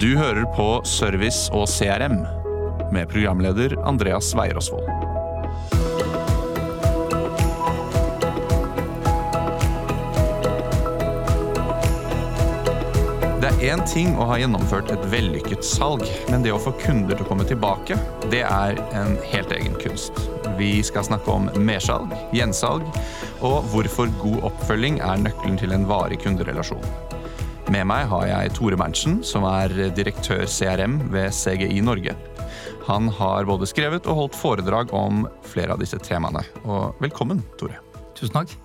Du hører på Service og CRM med programleder Andreas Weierosvold. Det er én ting å ha gjennomført et vellykket salg, men det å få kunder til å komme tilbake, det er en helt egen kunst. Vi skal snakke om mersalg, gjensalg, og hvorfor god oppfølging er nøkkelen til en varig kunderelasjon. Med meg har jeg Tore Berntsen, som er direktør CRM ved CGI Norge. Han har både skrevet og holdt foredrag om flere av disse temaene. Og velkommen, Tore. Tusen takk.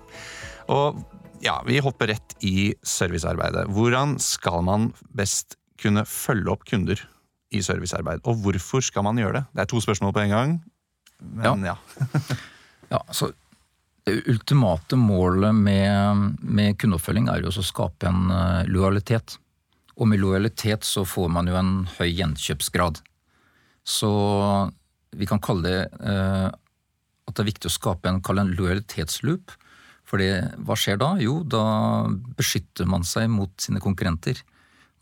Og ja, vi hopper rett i servicearbeidet. Hvordan skal man best kunne følge opp kunder i servicearbeid, og hvorfor skal man gjøre det? Det er to spørsmål på en gang, men ja. Ja, så Det ultimate målet med, med kundeoppfølging er jo å skape en uh, lojalitet. Og med lojalitet så får man jo en høy gjenkjøpsgrad. Så vi kan kalle det eh, at det er viktig å skape en, en lojalitetsloop. Fordi hva skjer da? Jo, da beskytter man seg mot sine konkurrenter.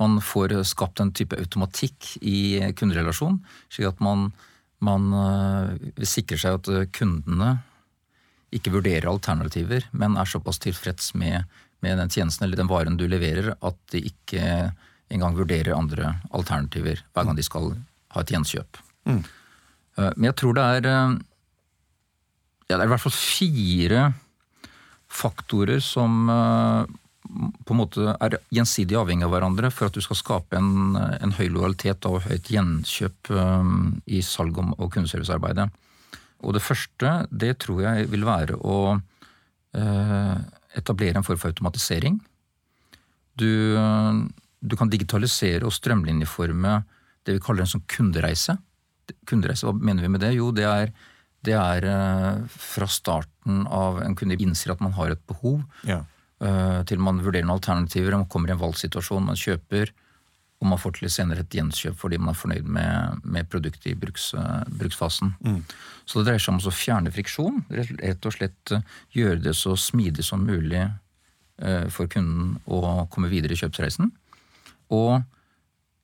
Man får skapt en type automatikk i kunderelasjonen, slik at man, man eh, sikrer seg at kundene ikke vurderer alternativer, men er såpass tilfreds med, med, den tjenesten eller den varen du leverer, at de ikke engang vurderer andre alternativer hver gang de skal ha et gjenkjøp. Mm. Uh, men jeg tror det er uh, ja, det er i hvert fall fire faktorer som uh, på en måte er gjensidig avhengig av hverandre for at du skal skape en, en høy lojalitet og høyt gjenkjøp i salg- og kundeservicearbeidet. Og det første, det tror jeg vil være å uh, etablere en form for automatisering. Du, uh, du, kan digitalisere og strømlinjeforme det vi kaller en sånn kundereise. Kundereise, hva mener vi med det? Jo, det er, det er fra starten av en kunde innser at man har et behov, ja. til man vurderer noen alternativer, man kommer i en valgsituasjon, man kjøper, og man får til senere et gjenkjøp fordi man er fornøyd med, med produktet i bruks, bruksfasen. Mm. Så det dreier seg om å fjerne friksjon, rett og slett gjøre det så smidig som mulig for kunden å komme videre i kjøpsreisen. Og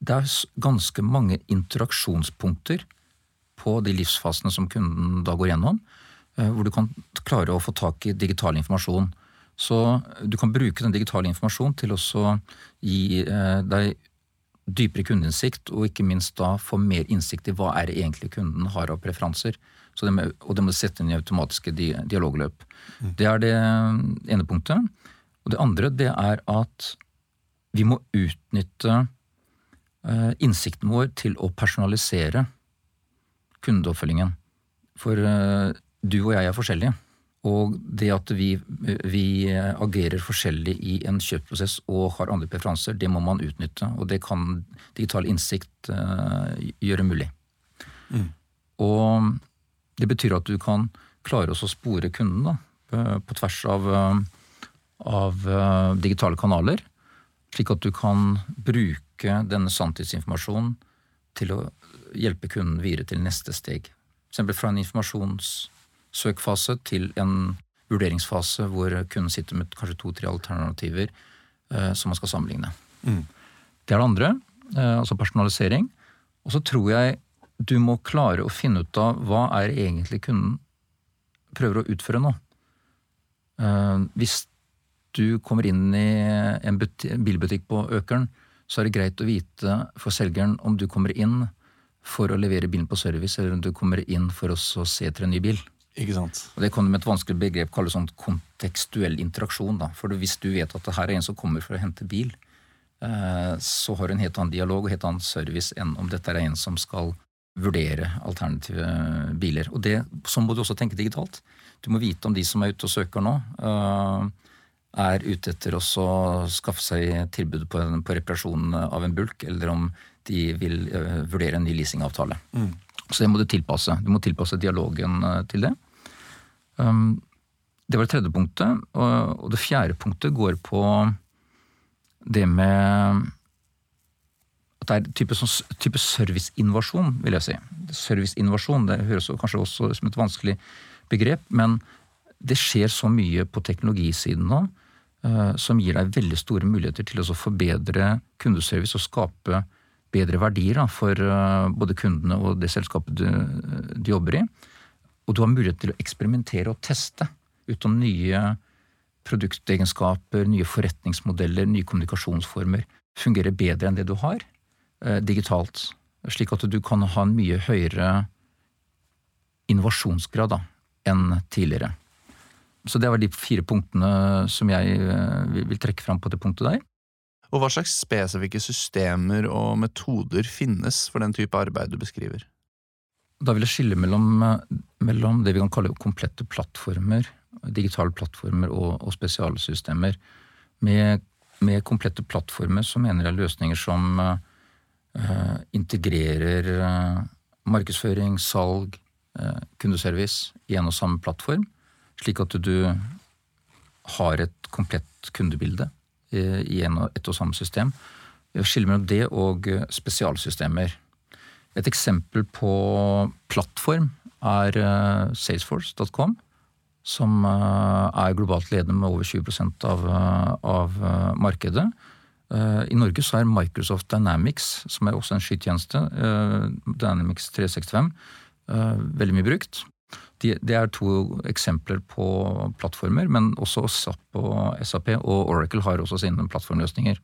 det er ganske mange interaksjonspunkter på de livsfasene som kunden da går gjennom, hvor du kan klare å få tak i digital informasjon. Så du kan bruke den digitale informasjonen til å gi deg dypere kundeinnsikt, og ikke minst da få mer innsikt i hva er det egentlig kunden har av preferanser. Det må, og det må sette inn i automatiske dialogløp. Mm. Det er det ene punktet. Og det andre det er at vi må utnytte innsikten vår til å personalisere kundeoppfølgingen. For du og jeg er forskjellige. Og det at vi, vi, agerer forskjellig i en kjøpsprosess og har andre preferanser, det må man utnytte. Og det kan digital innsikt uh, gjøre mulig. Mm. Og det betyr at du kan klare å spore kunden da, på tvers av, av digitale kanaler. Slik at du kan bruke denne sanntidsinformasjonen til å hjelpe kunden videre til neste steg. For eksempel fra en informasjonssøkfase til en vurderingsfase hvor kunden sitter med kanskje to-tre alternativer eh, som man skal sammenligne. Mm. Det er det andre, eh, altså personalisering. Og så tror jeg du må klare å finne ut av hva er egentlig kunden prøver å utføre nå. Eh, hvis du kommer inn i en bilbutikk på Økeren, så er det greit å vite for selgeren om du kommer inn for å levere bilen på service, eller om du kommer inn for å se etter en ny bil. Ikke sant? Og Det kan du med et vanskelig begrep kalle sånn kontekstuell interaksjon. da. For hvis du vet at det her er en som kommer for å hente bil, eh, så har du en helt annen dialog og helt annen service enn om dette er en som skal vurdere alternative biler. Og det, Sånn må du også tenke digitalt. Du må vite om de som er ute og søker nå, eh, er ute etter å skaffe seg tilbud på, på reparasjon av en bulk, eller om de vil uh, vurdere en ny leasingavtale. Mm. Så det må du tilpasse. Du må tilpasse dialogen uh, til det. Um, det var det tredje punktet. Og, det fjerde punktet går på det med at det er type, sånn, type serviceinnovasjon, vil jeg si. Serviceinnovasjon det høres kanskje også som et vanskelig begrep, men det skjer så mye på teknologisiden nå uh, som gir deg veldig store muligheter til å forbedre kundeservice og skape bedre verdier da, for både kundene og det selskapet du, du, jobber i. Og du har mulighet til å eksperimentere og teste ut om nye produktegenskaper, nye forretningsmodeller, nye kommunikasjonsformer fungerer bedre enn det du har digitalt. Slik at du kan ha en mye høyere innovasjonsgrad da, enn tidligere. Så det var de fire punktene som jeg eh, vil trekke fram på det punktet der. Og hva slags spesifikke systemer og metoder finnes for den type arbeid du beskriver? Da vil jeg skille mellom, mellom det vi kan kalle komplette plattformer, digitale plattformer og, og spesialsystemer. Med, med, komplette plattformer så mener jeg løsninger som uh, integrerer uh, markedsføring, salg, uh, kundeservice i en og samme plattform slik at du har et komplett kundebilde i ett og samme system. Skille mellom det og spesialsystemer. Et eksempel på plattform er eh, salesforce.com, som eh, er globalt ledende med over 20 av, eh, av markedet. I Norge så er Microsoft Dynamics, som er også en skytjeneste, Dynamics 365, veldig mye brukt. De, det er to eksempler på plattformer, men også SAP og SAP og Oracle har også sine plattformløsninger.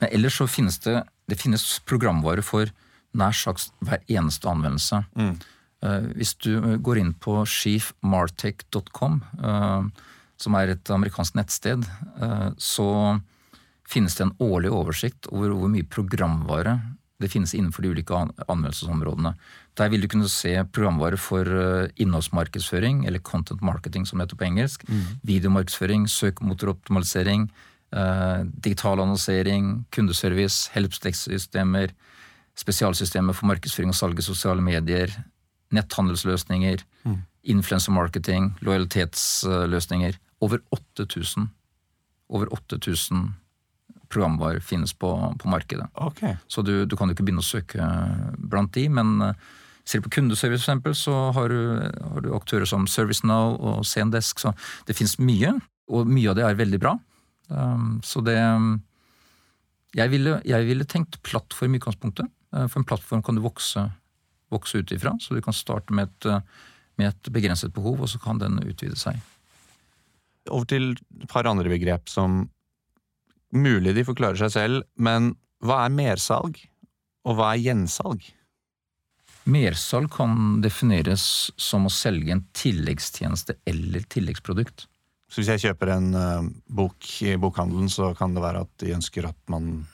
Men ellers så finnes det, det finnes programvare for nær sagt hver eneste anvendelse. Mm. Uh, hvis du går inn på chiefmartech.com, uh, eh, som er et amerikansk nettsted, uh, så finnes det en årlig oversikt over hvor mye programvare det finnes innenfor de ulike anvendelsesområdene. Der vil du kunne se programvare for eh, innholdsmarkedsføring, eller content marketing som det heter på engelsk. Mm. Videomarkedsføring, søkemotoroptimalisering, eh, digital annonsering, kundeservice, helpsdesk-systemer, spesialsystemer for markedsføring og salg i sosiale medier, netthandelsløsninger, mm. influencer-marketing, lojalitetsløsninger. Over 8000. Over 8000 programvarer finnes på, på markedet. Okay. Så du, du, kan jo ikke begynne å søke blant de, men eh, ser du på kundeservice eksempel, så har du, har du aktører som ServiceNow og Zendesk, så det finnes mye. Og mye av det er veldig bra. Um, så det jeg ville, jeg ville, tenkt plattform i utgangspunktet. Uh, for en plattform kan du vokse, vokse ut ifra. Så du kan starte med et, uh, med et begrenset behov, og så kan den utvide seg. Over til et par andre begrep som Mulig de forklarer seg selv, men hva er mersalg, og hva er gjensalg? Mersalg kan defineres som å selge en tilleggstjeneste eller tilleggsprodukt. Så hvis jeg kjøper en uh, bok i bokhandelen, så kan det være at de ønsker at man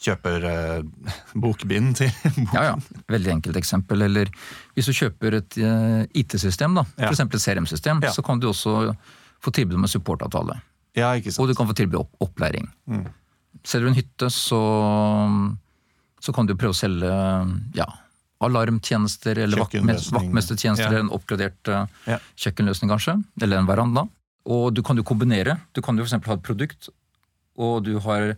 kjøper uh, bokbind til boken? Ja, ja. Veldig enkelt eksempel. Eller hvis du kjøper et uh, IT-system, da, ja. f.eks. et CRM-system, ja. så kan du også få tilbud om en supportavtale. Ja, ikke sant. Og du kan få tilby opp, opplæring. Mm. Selger du en hytte, så, så kan du prøve å selge ja, alarmtjenester eller vaktmestertjenester ja. eller en oppgradert uh, ja. kjøkkenløsning, kanskje. Eller en veranda. Og du kan jo kombinere. Du kan jo f.eks. ha et produkt, og du, har,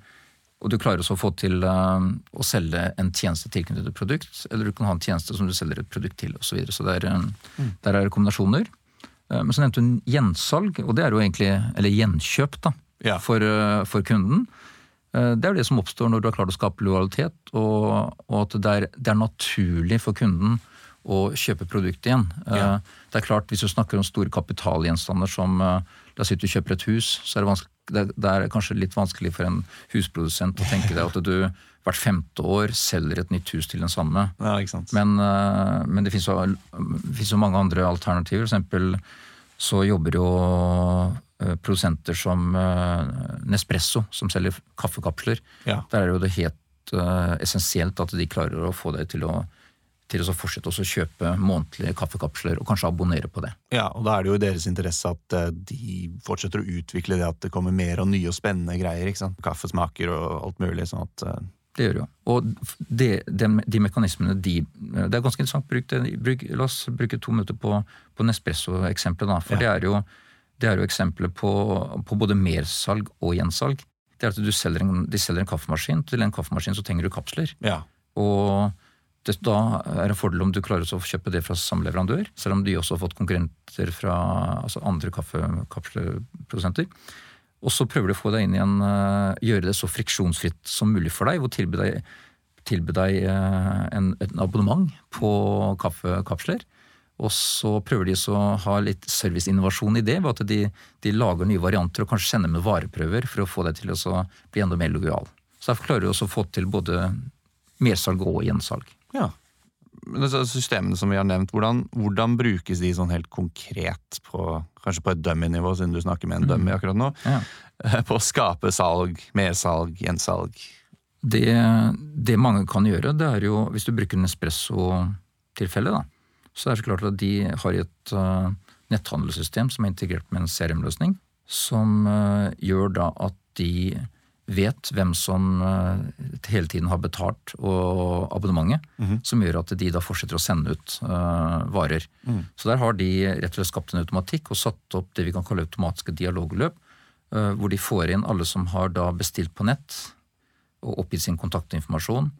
og du klarer også å få til uh, å selge en tjeneste tilknyttet et produkt. Eller du kan ha en tjeneste som du selger et produkt til, osv. Så, videre. så der, uh, mm. der er det kombinasjoner. Eh, men så nevnte hun gjensalg, og det er jo egentlig Eller gjenkjøp, da. Ja. For, eh, for, kunden. Eh, det er jo det som oppstår når du har klart å skape lojalitet, og, og at det er, det er, naturlig for kunden å kjøpe produktet igjen. Ja. Det er klart, Hvis du snakker om store kapitalgjenstander som La oss si du kjøper et hus, så er det, det, det er kanskje litt vanskelig for en husprodusent å tenke deg at du hvert femte år selger et nytt hus til den samme. Ja, men, men, det finnes jo, jo, mange andre alternativer. For eksempel så jobber jo eh, produsenter som eh, Nespresso, som selger kaffekapsler. Ja. Der er jo det helt uh, essensielt at de klarer å få deg til å, til å fortsette å kjøpe månedlige kaffekapsler, og kanskje abonnere på det. Ja, og da er det jo i deres interesse at de fortsetter å utvikle det, at det kommer mer og nye og spennende greier. ikke sant? Kaffesmaker og alt mulig. sånn at det gjør det jo. Og de, de, de, mekanismene de Det er ganske interessant. Bruk bruk, la oss bruke to minutter på, på Nespresso-eksempelet. For ja. det er jo, det er jo eksempler på, på, både mersalg og gjensalg. Det er at selger en, De selger en kaffemaskin. Til en kaffemaskin så trenger du kapsler. Ja. Og det, da er det en fordel om du klarer å kjøpe det fra samme leverandør, selv om de også har fått konkurrenter fra altså andre kaffekapselprodusenter. Og så prøver du å få deg inn igjen, uh, gjøre det så friksjonsfritt som mulig for deg, og tilby deg tilby deg eh, en, en abonnement på kaffekapsler. Og så prøver de så å ha litt serviceinnovasjon i det, ved at de, de, lager nye varianter og kanskje sender med vareprøver for å få deg til å bli enda mer lojal. Så derfor klarer du også å få til både mersalg og gjensalg. Ja. Systemene som vi har nevnt, hvordan, hvordan, brukes de sånn helt konkret på Kanskje på et dummy-nivå, siden du snakker med en dummy mm. akkurat nå. Ja. På å skape salg, mersalg, gjensalg? Det, det, mange kan gjøre, det er jo hvis du bruker en espresso-tilfelle, da så det er så klart at de har et uh, netthandelssystem som er integrert med en CRM-løsning, som uh, gjør da at de vet hvem som uh, hele tiden har betalt og abonnementet, mm -hmm. som gjør at de da fortsetter å sende ut varer. Mm. Så der har de rett og slett skapt en automatikk og satt opp det vi kan kalle automatiske dialogløp, hvor de får inn alle som har da bestilt på nett og oppgitt sin kontaktinformasjon,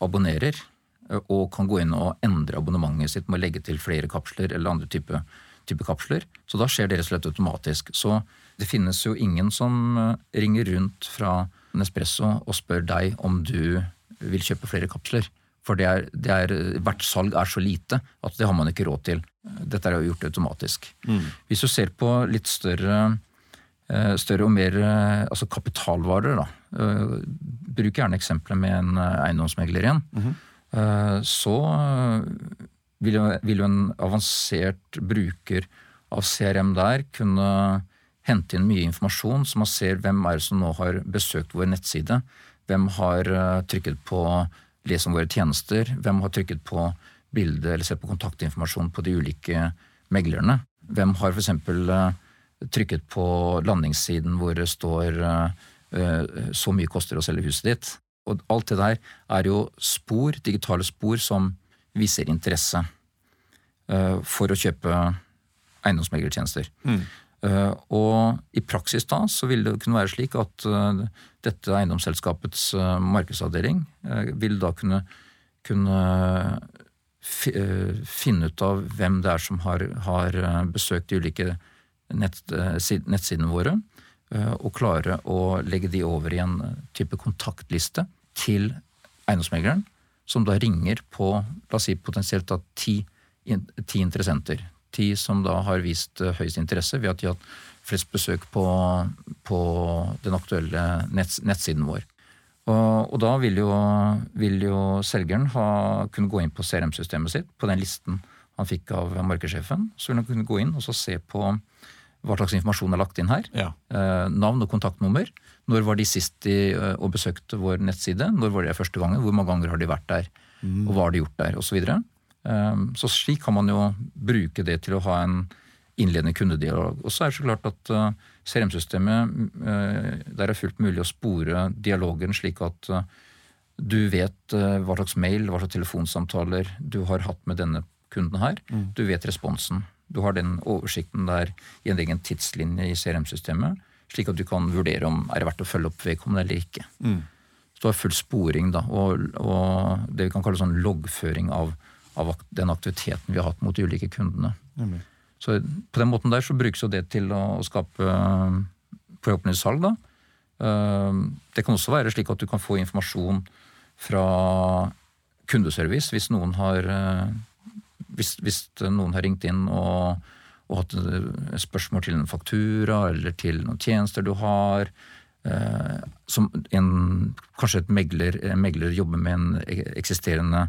abonnerer Eh, og kan gå inn og endre abonnementet sitt med å legge til flere kapsler eller andre typer type kapsler. Så da skjer det rett og slett automatisk. Så det finnes jo ingen som eh, ringer rundt fra Nespresso og spør deg om du vil kjøpe flere kapsler. For det er, det er, hvert salg er så lite at det har man ikke råd til. Dette er jo gjort automatisk. Mm. Hvis du ser på litt større, eh, større og mer altså kapitalvarer, da. Bruk gjerne eksempelet med en eiendomsmegler igjen. Mm -hmm. Eh, så jo, vil jo en avansert bruker av CRM der kunne hente inn mye informasjon, så man ser hvem er det som nå har besøkt vår nettside, hvem har eh, trykket på 'les om våre tjenester', hvem har trykket på bilde eller sett på kontaktinformasjon på de ulike meglerne, hvem har f.eks. trykket på landingssiden hvor det står 'så mye koster å selge huset ditt'. Og alt det der er jo spor, digitale spor, som viser interesse uh, for å kjøpe eiendomsmeglertjenester. Mm. Uh, og i praksis da så vil det kunne være slik at uh, dette eiendomsselskapets markedsavdeling vil da kunne, kunne finne ut av hvem det er som har, har besøkt de ulike nett, nettsidene våre, og klare å legge de over i en type kontaktliste til eiendomsmegleren, som da ringer på la oss si potensielt da ti, ti interessenter. Ti som da har vist eh, høyest interesse ved at de har hatt flest besøk på, på den aktuelle nett, nettsiden vår. Og, og, da vil jo, vil jo selgeren ha, kunne gå inn på CRM-systemet sitt, på den listen han fikk av markedssjefen. Så vil han kunne gå inn og se på hva slags informasjon er lagt inn her. Ja. Eh, navn og kontaktnummer. Når var de sist de, eh, og besøkte vår nettside? Når var det første gangen? Hvor mange ganger har de vært der? Mm. Og hva har de gjort der? Og så videre. Um, så slik kan man jo bruke det til å ha en innledende kundedialog. Og så er det så klart at uh, CRM-systemet uh, Der er fullt mulig å spore dialogen slik at du vet hva slags mail, hva slags telefonsamtaler du har hatt med denne kunden her. Mm. Du vet responsen. Du har den oversikten der i en egen tidslinje i CRM-systemet slik at du kan vurdere om er det verdt å følge opp vedkommende eller ikke. Mm. Så du har full sporing da, og, og, det vi kan kalle sånn loggføring av, av, den aktiviteten vi har hatt mot de ulike kundene. Mm. Så på den måten der så brukes jo det til å, skape uh, forhåpentligvis salg. da. Uh, det kan også være slik at du kan få informasjon fra kundeservice hvis noen har, uh, hvis, hvis noen har ringt inn og og hatt spørsmål til en faktura eller til noen tjenester du har. Eh, som en, kanskje et megler, en megler jobber med en eksisterende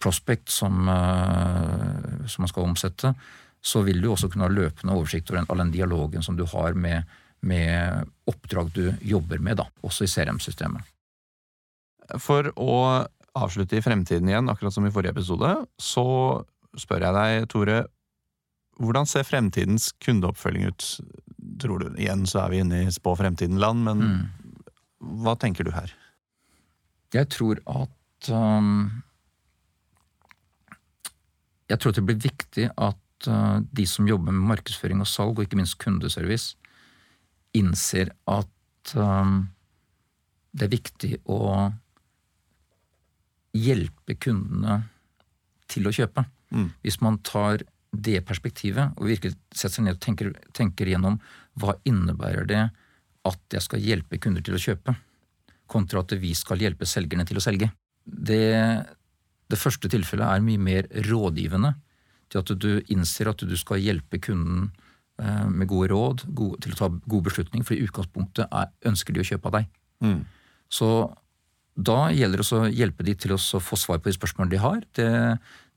prospect som, eh, som, man skal omsette, så vil du også kunne ha løpende oversikt over all den dialogen som du har med, med oppdrag du jobber med, da, også i CRM-systemet. For å avslutte i fremtiden igjen, akkurat som i forrige episode, så spør jeg deg, Tore, hvordan ser fremtidens kundeoppfølging ut? Tror du, Igjen så er vi inne i spå fremtiden-land, men mm. hva tenker du her? Jeg tror at um, Jeg tror at det blir viktig at uh, de som jobber med markedsføring og salg, og ikke minst kundeservice, innser at um, det er viktig å hjelpe kundene til å kjøpe. Mm. Hvis man tar det perspektivet, og virkelig setter seg ned og tenker, tenker gjennom hva innebærer det at jeg skal hjelpe kunder til å kjøpe. kontra at vi skal hjelpe selgerne til å selge. Det, det første tilfellet er mye mer rådgivende til at du innser at du skal hjelpe kunden eh, med gode råd gode, til å ta god beslutning, for i utgangspunktet er, ønsker de å kjøpe av deg. Mm. Så da gjelder det å hjelpe de til å få svar på de spørsmålene de har. Det,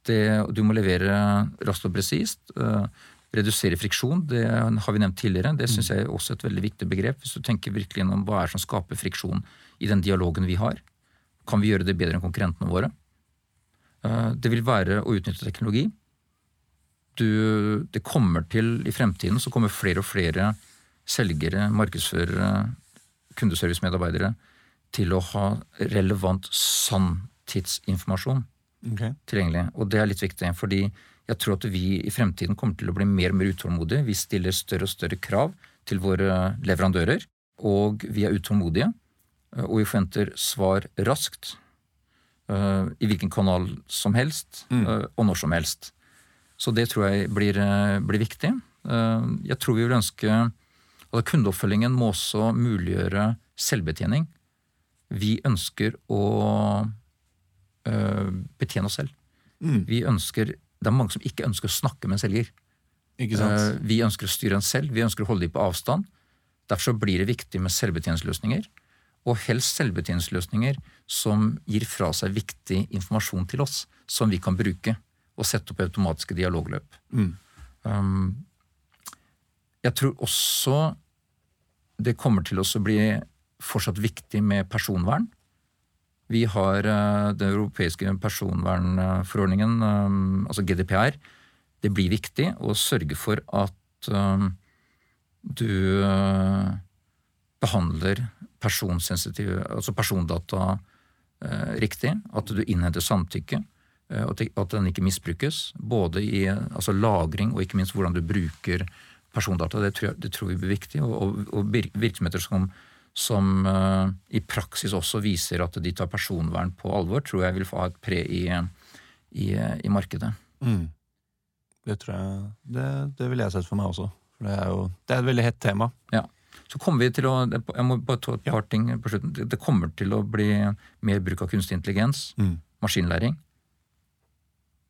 det, du må levere raskt og presist. Uh, redusere friksjon, det har vi nevnt tidligere. Det syns jeg er også et veldig viktig begrep. Hvis du tenker virkelig gjennom hva er som skaper friksjon i den dialogen vi har. Kan vi gjøre det bedre enn konkurrentene våre? Uh, det vil være å utnytte teknologi du, det kommer til i fremtiden så kommer flere og flere selgere, markedsførere, kundeservicemedarbeidere til å ha relevant sanntidsinformasjon okay. tilgjengelig. Og det er litt viktig, fordi jeg tror at vi i fremtiden kommer til å bli mer og mer utålmodige. Vi stiller større og større krav til våre leverandører, og vi er utålmodige. Og vi forventer svar raskt. Uh, I hvilken kanal som helst, mm. uh, og når som helst. Så det tror jeg blir, eh, blir viktig. Eh, jeg tror vi vil ønske at kundeoppfølgingen må også muliggjøre selvbetjening. Vi ønsker å eh, betjene oss selv. Mm. Vi ønsker, Det er mange som ikke ønsker å snakke med en selger. Vi ønsker å styre en selv, vi ønsker å holde dem på avstand. Derfor blir det viktig med selvbetjeningsløsninger. Og helst selvbetjeningsløsninger som gir fra seg viktig informasjon til oss, som vi kan bruke og sette opp automatiske dialogløp. Mm. Um, jeg tror også det kommer til å bli fortsatt viktig med personvern. Vi har uh, den europeiske personvernforordningen, um, altså GDPR. Det blir viktig å sørge for at um, du behandler altså persondata riktig. At du innhenter samtykke. Eh, at den ikke misbrukes. Både i altså lagring og ikke minst hvordan du bruker persondata. Det tror, jeg, det tror vi blir viktig. Og, og virksomheter som, som uh, i praksis også viser at de tar personvern på alvor, tror jeg vil få ha et pre i, i, i markedet. Mm. Det tror jeg det, det ville jeg sett for meg også. For det er jo det er et veldig hett tema. Ja. Så kommer vi til å Jeg må bare ta et par ting på slutten. Det kommer til å bli mer bruk av kunstig intelligens. Mm. Maskinlæring.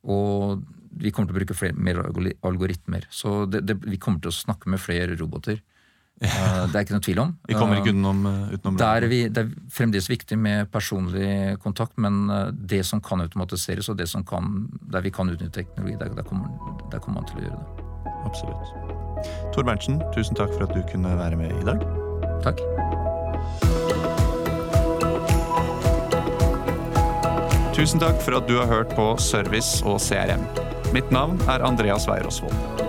Og vi kommer til å bruke flere, mer algoritmer. Så det, det, vi kommer til å snakke med flere roboter. Uh, det er ikke noe tvil om. Vi kommer ikke utenom, uh, utenom det. Er vi, det er fremdeles viktig med personlig kontakt, men det som kan automatiseres, og det som kan, der vi kan utnytte teknologi, der, der, kommer, der kommer man til å gjøre det. Absolutt. Tor Berntsen, tusen takk for at du kunne være med i dag. Takk. Tusen takk for at du har hørt på Service og CRM. Mitt navn er Andreas Weirosvold.